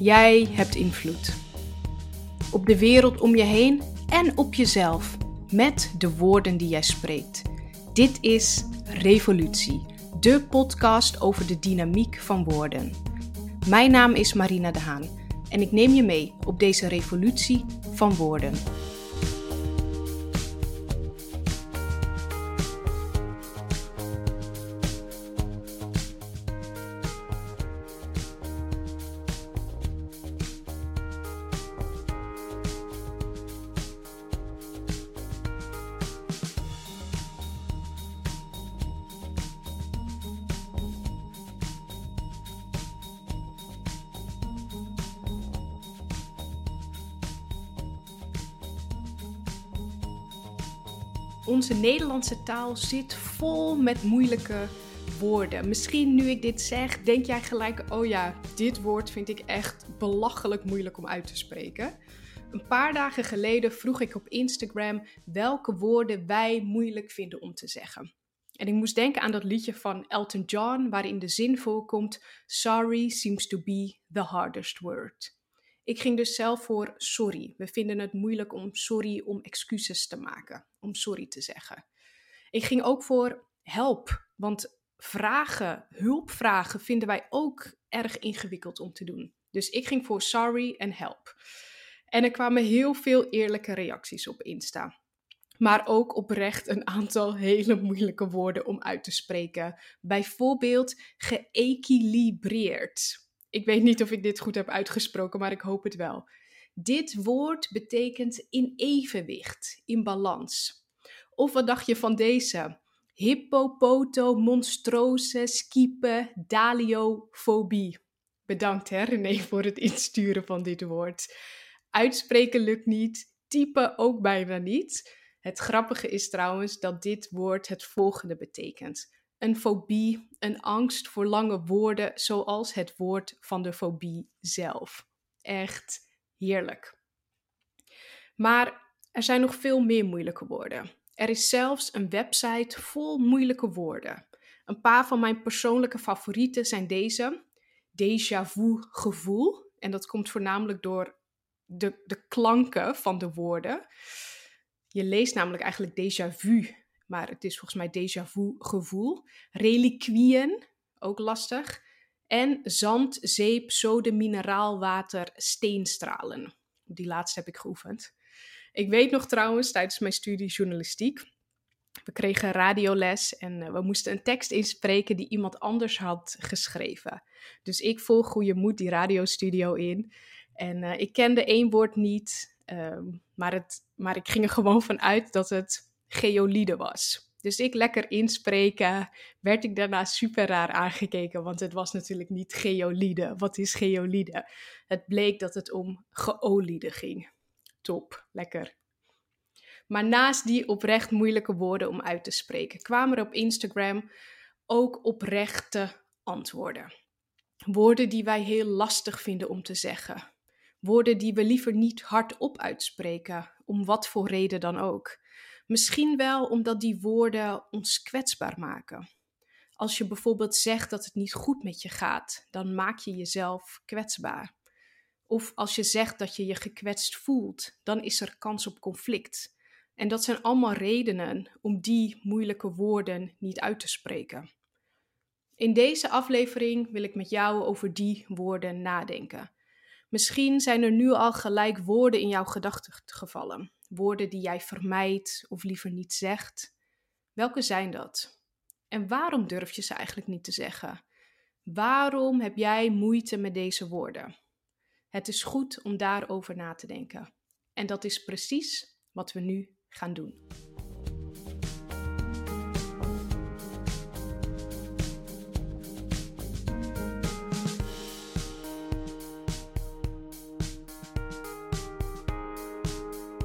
Jij hebt invloed. Op de wereld om je heen en op jezelf. Met de woorden die jij spreekt. Dit is Revolutie, de podcast over de dynamiek van woorden. Mijn naam is Marina de Haan en ik neem je mee op deze revolutie van woorden. Onze Nederlandse taal zit vol met moeilijke woorden. Misschien nu ik dit zeg, denk jij gelijk: oh ja, dit woord vind ik echt belachelijk moeilijk om uit te spreken. Een paar dagen geleden vroeg ik op Instagram welke woorden wij moeilijk vinden om te zeggen. En ik moest denken aan dat liedje van Elton John, waarin de zin voorkomt: Sorry seems to be the hardest word. Ik ging dus zelf voor sorry. We vinden het moeilijk om sorry om excuses te maken, om sorry te zeggen. Ik ging ook voor help, want vragen, hulpvragen vinden wij ook erg ingewikkeld om te doen. Dus ik ging voor sorry en help. En er kwamen heel veel eerlijke reacties op Insta. Maar ook oprecht een aantal hele moeilijke woorden om uit te spreken. Bijvoorbeeld geëquilibreerd. Ik weet niet of ik dit goed heb uitgesproken, maar ik hoop het wel. Dit woord betekent in evenwicht, in balans. Of wat dacht je van deze? Hippopoto, monstrose, skipe, daliofobie. Bedankt hè René voor het insturen van dit woord. Uitspreken lukt niet, typen ook bijna niet. Het grappige is trouwens dat dit woord het volgende betekent een fobie, een angst voor lange woorden, zoals het woord van de fobie zelf. Echt heerlijk. Maar er zijn nog veel meer moeilijke woorden. Er is zelfs een website vol moeilijke woorden. Een paar van mijn persoonlijke favorieten zijn deze: déjà vu gevoel. En dat komt voornamelijk door de, de klanken van de woorden. Je leest namelijk eigenlijk déjà vu maar het is volgens mij déjà vu gevoel. Reliquieën, ook lastig. En zand, zeep, sode, mineraalwater, steenstralen. Die laatste heb ik geoefend. Ik weet nog trouwens tijdens mijn studie journalistiek. We kregen radioles en eh, we moesten een tekst inspreken die iemand anders had geschreven. Dus ik volg goede moed die radiostudio in. En uh, ik kende één woord niet, ehm, maar, het, maar ik ging er gewoon van uit dat het geolide was. Dus ik lekker inspreken, werd ik daarna super raar aangekeken, want het was natuurlijk niet geolide. Wat is geolide? Het bleek dat het om geoliede ging. Top, lekker. Maar naast die oprecht moeilijke woorden om uit te spreken, kwamen er op Instagram ook oprechte antwoorden. Woorden die wij heel lastig vinden om te zeggen. Woorden die we liever niet hardop uitspreken, om wat voor reden dan ook. Misschien wel omdat die woorden ons kwetsbaar maken. Als je bijvoorbeeld zegt dat het niet goed met je gaat, dan maak je jezelf kwetsbaar. Of als je zegt dat je je gekwetst voelt, dan is er kans op conflict. En dat zijn allemaal redenen om die moeilijke woorden niet uit te spreken. In deze aflevering wil ik met jou over die woorden nadenken. Misschien zijn er nu al gelijk woorden in jouw gedachten gevallen woorden die jij vermijdt of liever niet zegt. Welke zijn dat? En waarom durf je ze eigenlijk niet te zeggen? Waarom heb jij moeite met deze woorden? Het is goed om daarover na te denken. En dat is precies wat we nu gaan doen.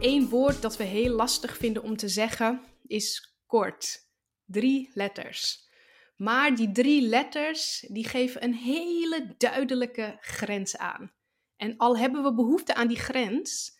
Eén woord dat we heel lastig vinden om te zeggen is kort. Drie letters. Maar die drie letters die geven een hele duidelijke grens aan. En al hebben we behoefte aan die grens,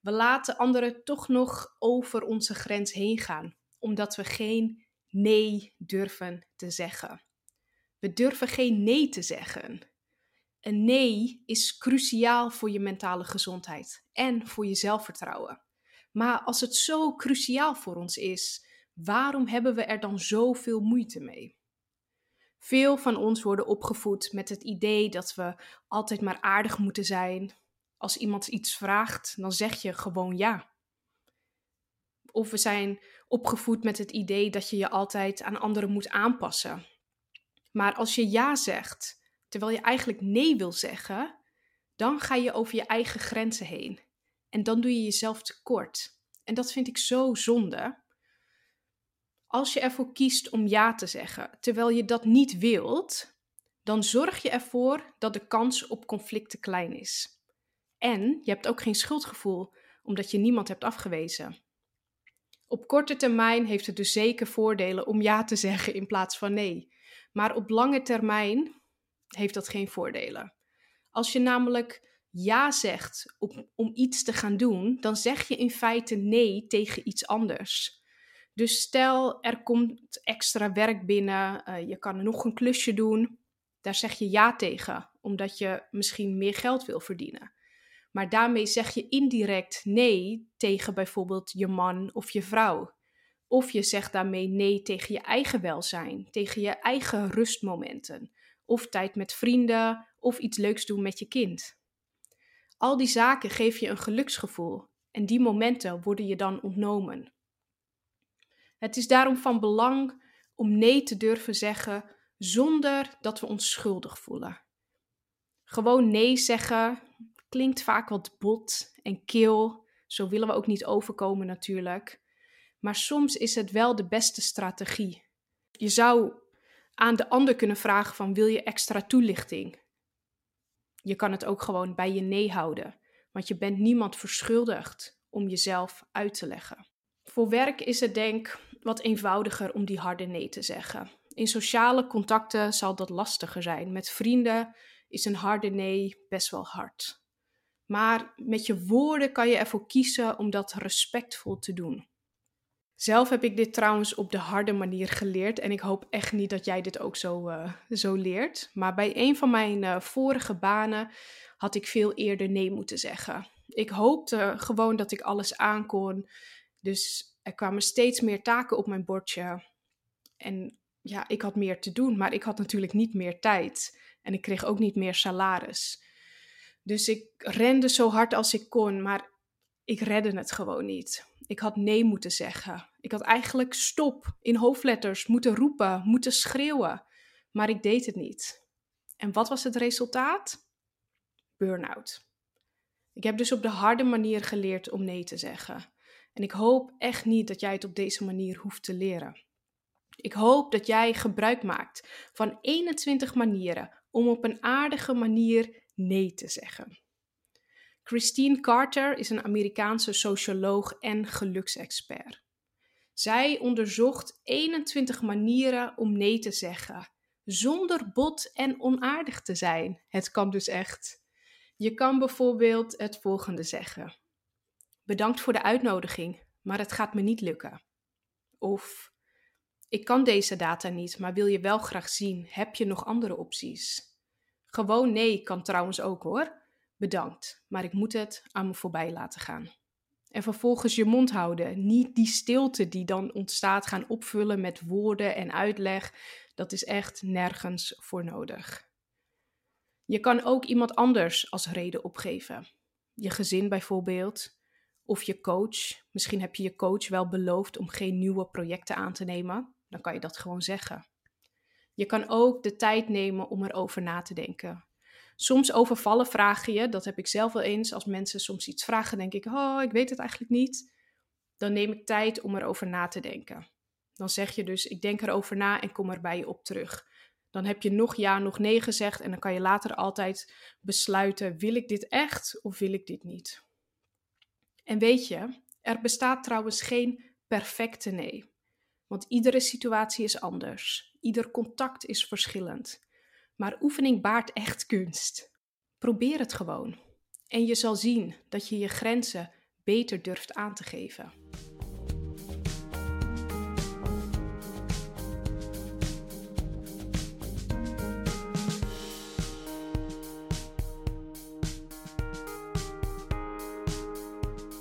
we laten anderen toch nog over onze grens heen gaan, omdat we geen nee durven te zeggen. We durven geen nee te zeggen. Een nee is cruciaal voor je mentale gezondheid en voor je zelfvertrouwen. Maar als het zo cruciaal voor ons is, waarom hebben we er dan zoveel moeite mee? Veel van ons worden opgevoed met het idee dat we altijd maar aardig moeten zijn. Als iemand iets vraagt, dan zeg je gewoon ja. Of we zijn opgevoed met het idee dat je je altijd aan anderen moet aanpassen. Maar als je ja zegt, terwijl je eigenlijk nee wil zeggen, dan ga je over je eigen grenzen heen. En dan doe je jezelf tekort. En dat vind ik zo zonde. Als je ervoor kiest om ja te zeggen, terwijl je dat niet wilt, dan zorg je ervoor dat de kans op conflicten klein is. En je hebt ook geen schuldgevoel omdat je niemand hebt afgewezen. Op korte termijn heeft het dus zeker voordelen om ja te zeggen in plaats van nee. Maar op lange termijn heeft dat geen voordelen. Als je namelijk ja zegt om, om iets te gaan doen, dan zeg je in feite nee tegen iets anders. Dus stel er komt extra werk binnen, uh, je kan nog een klusje doen, daar zeg je ja tegen, omdat je misschien meer geld wil verdienen. Maar daarmee zeg je indirect nee tegen bijvoorbeeld je man of je vrouw. Of je zegt daarmee nee tegen je eigen welzijn, tegen je eigen rustmomenten, of tijd met vrienden, of iets leuks doen met je kind. Al die zaken geven je een geluksgevoel en die momenten worden je dan ontnomen. Het is daarom van belang om nee te durven zeggen zonder dat we ons schuldig voelen. Gewoon nee zeggen klinkt vaak wat bot en kil. Zo willen we ook niet overkomen natuurlijk. Maar soms is het wel de beste strategie. Je zou aan de ander kunnen vragen van wil je extra toelichting? Je kan het ook gewoon bij je nee houden, want je bent niemand verschuldigd om jezelf uit te leggen. Voor werk is het denk wat eenvoudiger om die harde nee te zeggen. In sociale contacten zal dat lastiger zijn. Met vrienden is een harde nee best wel hard. Maar met je woorden kan je ervoor kiezen om dat respectvol te doen. Zelf heb ik dit trouwens op de harde manier geleerd en ik hoop echt niet dat jij dit ook zo, uh, zo leert. Maar bij een van mijn uh, vorige banen had ik veel eerder nee moeten zeggen. Ik hoopte gewoon dat ik alles aankon. Dus er kwamen steeds meer taken op mijn bordje. En ja, ik had meer te doen, maar ik had natuurlijk niet meer tijd. En ik kreeg ook niet meer salaris. Dus ik rende zo hard als ik kon, maar ik redde het gewoon niet. Ik had nee moeten zeggen. Ik had eigenlijk stop in hoofdletters moeten roepen, moeten schreeuwen. Maar ik deed het niet. En wat was het resultaat? Burnout. Ik heb dus op de harde manier geleerd om nee te zeggen. En ik hoop echt niet dat jij het op deze manier hoeft te leren. Ik hoop dat jij gebruik maakt van 21 manieren om op een aardige manier nee te zeggen. Christine Carter is een Amerikaanse socioloog en geluksexpert. Zij onderzocht 21 manieren om nee te zeggen, zonder bot en onaardig te zijn. Het kan dus echt. Je kan bijvoorbeeld het volgende zeggen: Bedankt voor de uitnodiging, maar het gaat me niet lukken. Of ik kan deze data niet, maar wil je wel graag zien. Heb je nog andere opties? Gewoon nee kan trouwens ook hoor. Bedankt, maar ik moet het aan me voorbij laten gaan. En vervolgens je mond houden. Niet die stilte die dan ontstaat gaan opvullen met woorden en uitleg. Dat is echt nergens voor nodig. Je kan ook iemand anders als reden opgeven. Je gezin bijvoorbeeld. Of je coach. Misschien heb je je coach wel beloofd om geen nieuwe projecten aan te nemen. Dan kan je dat gewoon zeggen. Je kan ook de tijd nemen om erover na te denken. Soms overvallen vragen je, dat heb ik zelf wel eens. Als mensen soms iets vragen, denk ik, oh, ik weet het eigenlijk niet. Dan neem ik tijd om erover na te denken. Dan zeg je dus, ik denk erover na en kom er bij je op terug. Dan heb je nog ja, nog nee gezegd en dan kan je later altijd besluiten, wil ik dit echt of wil ik dit niet? En weet je, er bestaat trouwens geen perfecte nee. Want iedere situatie is anders. Ieder contact is verschillend. Maar oefening baart echt kunst. Probeer het gewoon. En je zal zien dat je je grenzen beter durft aan te geven.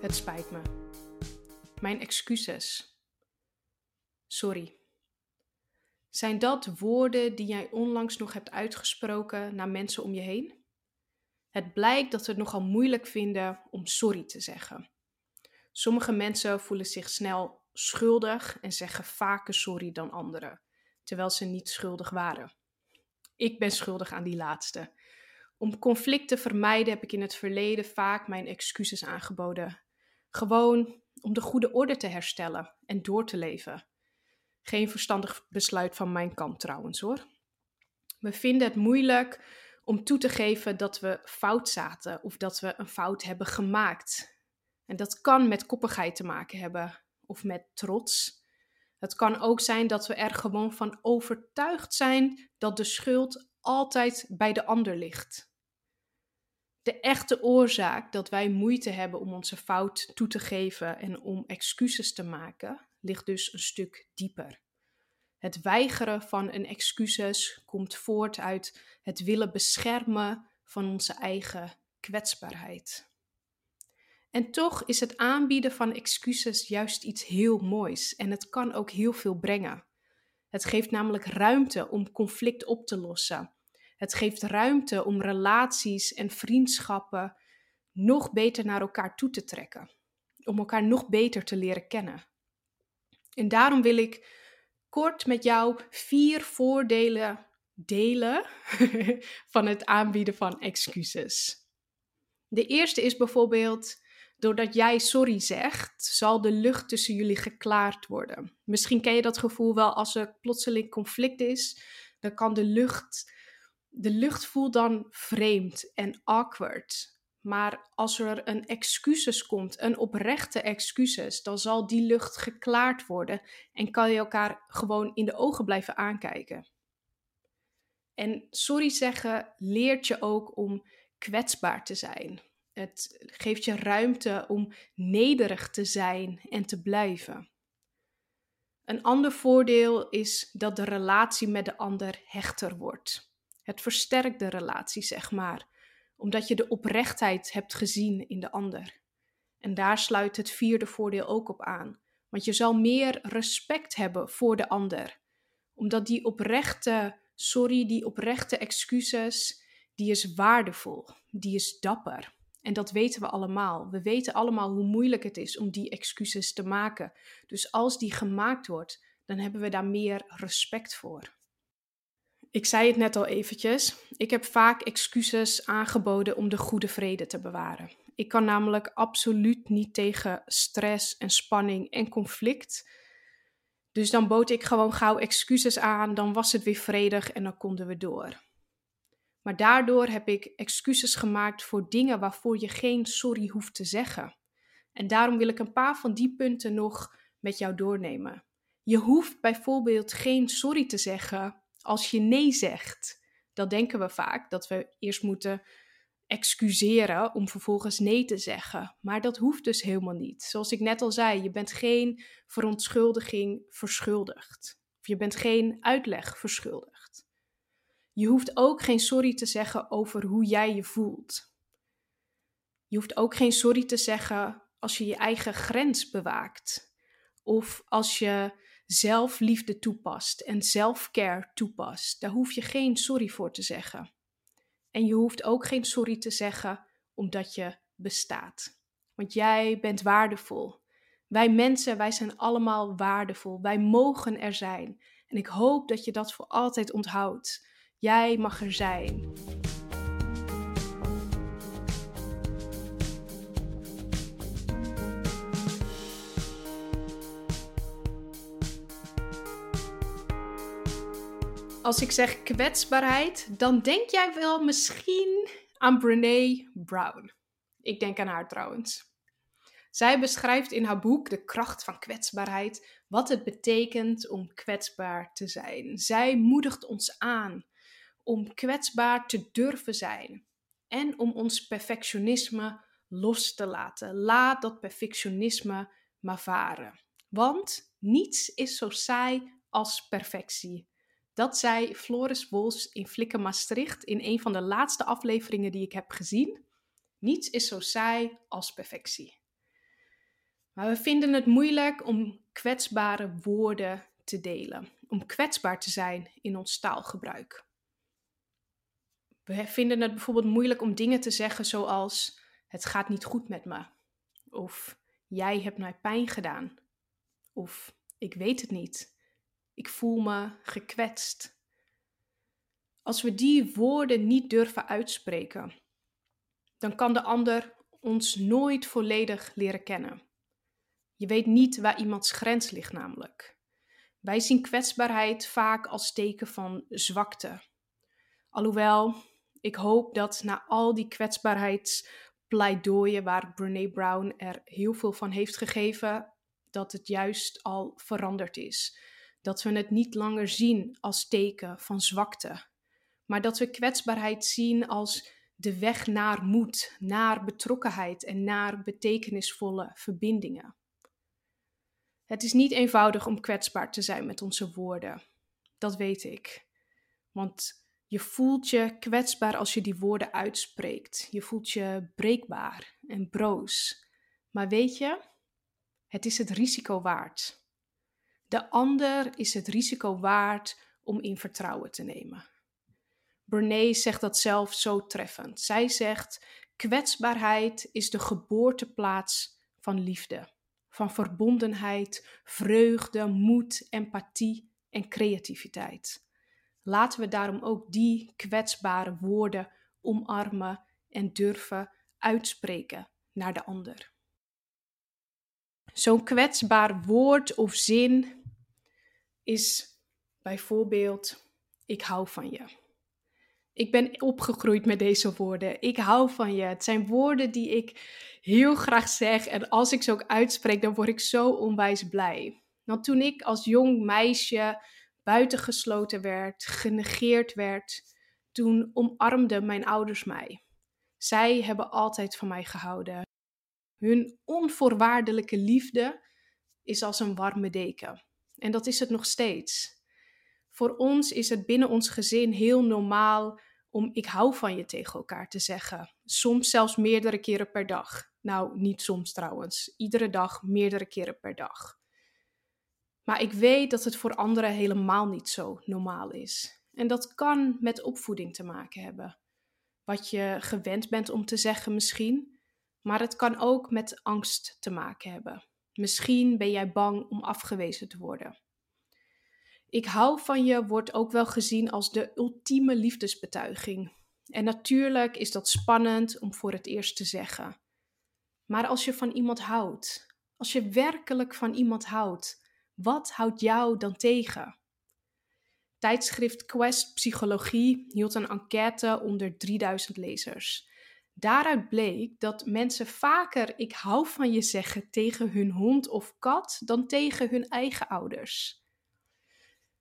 Het spijt me. Mijn excuses. Sorry. Zijn dat woorden die jij onlangs nog hebt uitgesproken naar mensen om je heen? Het blijkt dat we het nogal moeilijk vinden om sorry te zeggen. Sommige mensen voelen zich snel schuldig en zeggen vaker sorry dan anderen, terwijl ze niet schuldig waren. Ik ben schuldig aan die laatste. Om conflict te vermijden heb ik in het verleden vaak mijn excuses aangeboden. Gewoon om de goede orde te herstellen en door te leven. Geen verstandig besluit van mijn kant trouwens hoor. We vinden het moeilijk om toe te geven dat we fout zaten of dat we een fout hebben gemaakt. En dat kan met koppigheid te maken hebben of met trots. Het kan ook zijn dat we er gewoon van overtuigd zijn dat de schuld altijd bij de ander ligt. De echte oorzaak dat wij moeite hebben om onze fout toe te geven en om excuses te maken, ligt dus een stuk dieper. Het weigeren van een excuses komt voort uit het willen beschermen van onze eigen kwetsbaarheid. En toch is het aanbieden van excuses juist iets heel moois en het kan ook heel veel brengen. Het geeft namelijk ruimte om conflict op te lossen. Het geeft ruimte om relaties en vriendschappen nog beter naar elkaar toe te trekken. Om elkaar nog beter te leren kennen. En daarom wil ik kort met jou vier voordelen delen van het aanbieden van excuses. De eerste is bijvoorbeeld, doordat jij sorry zegt, zal de lucht tussen jullie geklaard worden. Misschien ken je dat gevoel wel als er plotseling conflict is, dan kan de lucht, de lucht voelt dan vreemd en awkward. Maar als er een excuses komt, een oprechte excuses, dan zal die lucht geklaard worden en kan je elkaar gewoon in de ogen blijven aankijken. En sorry zeggen leert je ook om kwetsbaar te zijn. Het geeft je ruimte om nederig te zijn en te blijven. Een ander voordeel is dat de relatie met de ander hechter wordt. Het versterkt de relatie, zeg maar omdat je de oprechtheid hebt gezien in de ander. En daar sluit het vierde voordeel ook op aan. Want je zal meer respect hebben voor de ander. Omdat die oprechte, sorry, die oprechte excuses, die is waardevol. Die is dapper. En dat weten we allemaal. We weten allemaal hoe moeilijk het is om die excuses te maken. Dus als die gemaakt wordt, dan hebben we daar meer respect voor. Ik zei het net al eventjes. Ik heb vaak excuses aangeboden om de goede vrede te bewaren. Ik kan namelijk absoluut niet tegen stress en spanning en conflict. Dus dan bood ik gewoon gauw excuses aan, dan was het weer vredig en dan konden we door. Maar daardoor heb ik excuses gemaakt voor dingen waarvoor je geen sorry hoeft te zeggen. En daarom wil ik een paar van die punten nog met jou doornemen. Je hoeft bijvoorbeeld geen sorry te zeggen als je nee zegt, dan denken we vaak dat we eerst moeten excuseren om vervolgens nee te zeggen. Maar dat hoeft dus helemaal niet. Zoals ik net al zei, je bent geen verontschuldiging verschuldigd. Of je bent geen uitleg verschuldigd. Je hoeft ook geen sorry te zeggen over hoe jij je voelt. Je hoeft ook geen sorry te zeggen als je je eigen grens bewaakt. Of als je zelfliefde toepast en selfcare toepast, daar hoef je geen sorry voor te zeggen. En je hoeft ook geen sorry te zeggen omdat je bestaat. Want jij bent waardevol. Wij mensen, wij zijn allemaal waardevol. Wij mogen er zijn. En ik hoop dat je dat voor altijd onthoudt. Jij mag er zijn. Als ik zeg kwetsbaarheid, dan denk jij wel misschien aan Brene Brown. Ik denk aan haar trouwens. Zij beschrijft in haar boek De kracht van kwetsbaarheid wat het betekent om kwetsbaar te zijn. Zij moedigt ons aan om kwetsbaar te durven zijn en om ons perfectionisme los te laten. Laat dat perfectionisme maar varen. Want niets is zo saai als perfectie. Dat zei Floris Bols in Flikken Maastricht in een van de laatste afleveringen die ik heb gezien. Niets is zo saai als perfectie. Maar we vinden het moeilijk om kwetsbare woorden te delen, om kwetsbaar te zijn in ons taalgebruik. We vinden het bijvoorbeeld moeilijk om dingen te zeggen zoals: Het gaat niet goed met me. Of Jij hebt mij pijn gedaan. Of Ik weet het niet. Ik voel me gekwetst. Als we die woorden niet durven uitspreken, dan kan de ander ons nooit volledig leren kennen. Je weet niet waar iemands grens ligt, namelijk. Wij zien kwetsbaarheid vaak als teken van zwakte. Alhoewel, ik hoop dat na al die kwetsbaarheidspleidooien waar Brene Brown er heel veel van heeft gegeven, dat het juist al veranderd is. Dat we het niet langer zien als teken van zwakte, maar dat we kwetsbaarheid zien als de weg naar moed, naar betrokkenheid en naar betekenisvolle verbindingen. Het is niet eenvoudig om kwetsbaar te zijn met onze woorden. Dat weet ik. Want je voelt je kwetsbaar als je die woorden uitspreekt. Je voelt je breekbaar en broos. Maar weet je, het is het risico waard. De ander is het risico waard om in vertrouwen te nemen. Brene zegt dat zelf zo treffend. Zij zegt: kwetsbaarheid is de geboorteplaats van liefde van verbondenheid, vreugde, moed, empathie en creativiteit. Laten we daarom ook die kwetsbare woorden omarmen en durven uitspreken naar de ander. Zo'n kwetsbaar woord of zin is bijvoorbeeld: Ik hou van je. Ik ben opgegroeid met deze woorden. Ik hou van je. Het zijn woorden die ik heel graag zeg. En als ik ze ook uitspreek, dan word ik zo onwijs blij. Want toen ik als jong meisje buitengesloten werd, genegeerd werd, toen omarmden mijn ouders mij. Zij hebben altijd van mij gehouden. Hun onvoorwaardelijke liefde is als een warme deken. En dat is het nog steeds. Voor ons is het binnen ons gezin heel normaal om ik hou van je tegen elkaar te zeggen. Soms zelfs meerdere keren per dag. Nou, niet soms trouwens. Iedere dag, meerdere keren per dag. Maar ik weet dat het voor anderen helemaal niet zo normaal is. En dat kan met opvoeding te maken hebben. Wat je gewend bent om te zeggen misschien, maar het kan ook met angst te maken hebben. Misschien ben jij bang om afgewezen te worden. Ik hou van je wordt ook wel gezien als de ultieme liefdesbetuiging. En natuurlijk is dat spannend om voor het eerst te zeggen. Maar als je van iemand houdt, als je werkelijk van iemand houdt, wat houdt jou dan tegen? Tijdschrift Quest Psychologie hield een enquête onder 3000 lezers. Daaruit bleek dat mensen vaker ik hou van je zeggen tegen hun hond of kat dan tegen hun eigen ouders.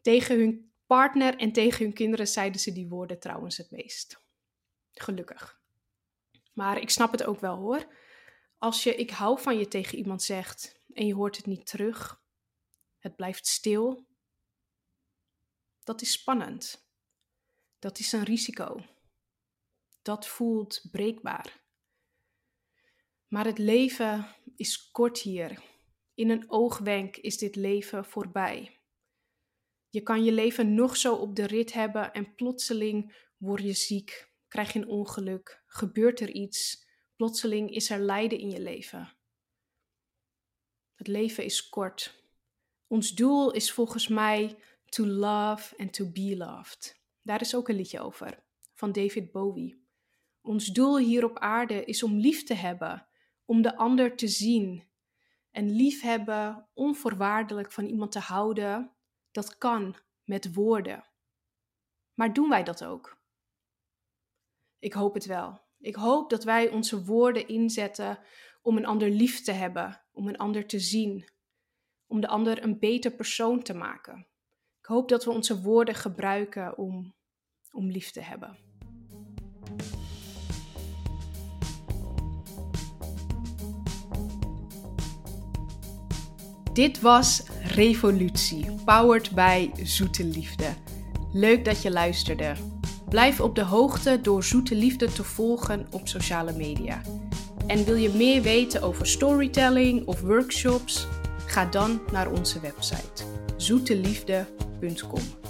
Tegen hun partner en tegen hun kinderen zeiden ze die woorden trouwens het meest. Gelukkig. Maar ik snap het ook wel hoor. Als je ik hou van je tegen iemand zegt en je hoort het niet terug, het blijft stil, dat is spannend. Dat is een risico. Dat voelt breekbaar. Maar het leven is kort hier. In een oogwenk is dit leven voorbij. Je kan je leven nog zo op de rit hebben en plotseling word je ziek, krijg je een ongeluk, gebeurt er iets, plotseling is er lijden in je leven. Het leven is kort. Ons doel is volgens mij to love and to be loved. Daar is ook een liedje over, van David Bowie. Ons doel hier op aarde is om lief te hebben, om de ander te zien. En liefhebben, onvoorwaardelijk van iemand te houden, dat kan met woorden. Maar doen wij dat ook? Ik hoop het wel. Ik hoop dat wij onze woorden inzetten om een ander lief te hebben, om een ander te zien, om de ander een beter persoon te maken. Ik hoop dat we onze woorden gebruiken om, om lief te hebben. Dit was Revolutie, powered by Zoete Liefde. Leuk dat je luisterde. Blijf op de hoogte door Zoete Liefde te volgen op sociale media. En wil je meer weten over storytelling of workshops? Ga dan naar onze website zoeteliefde.com.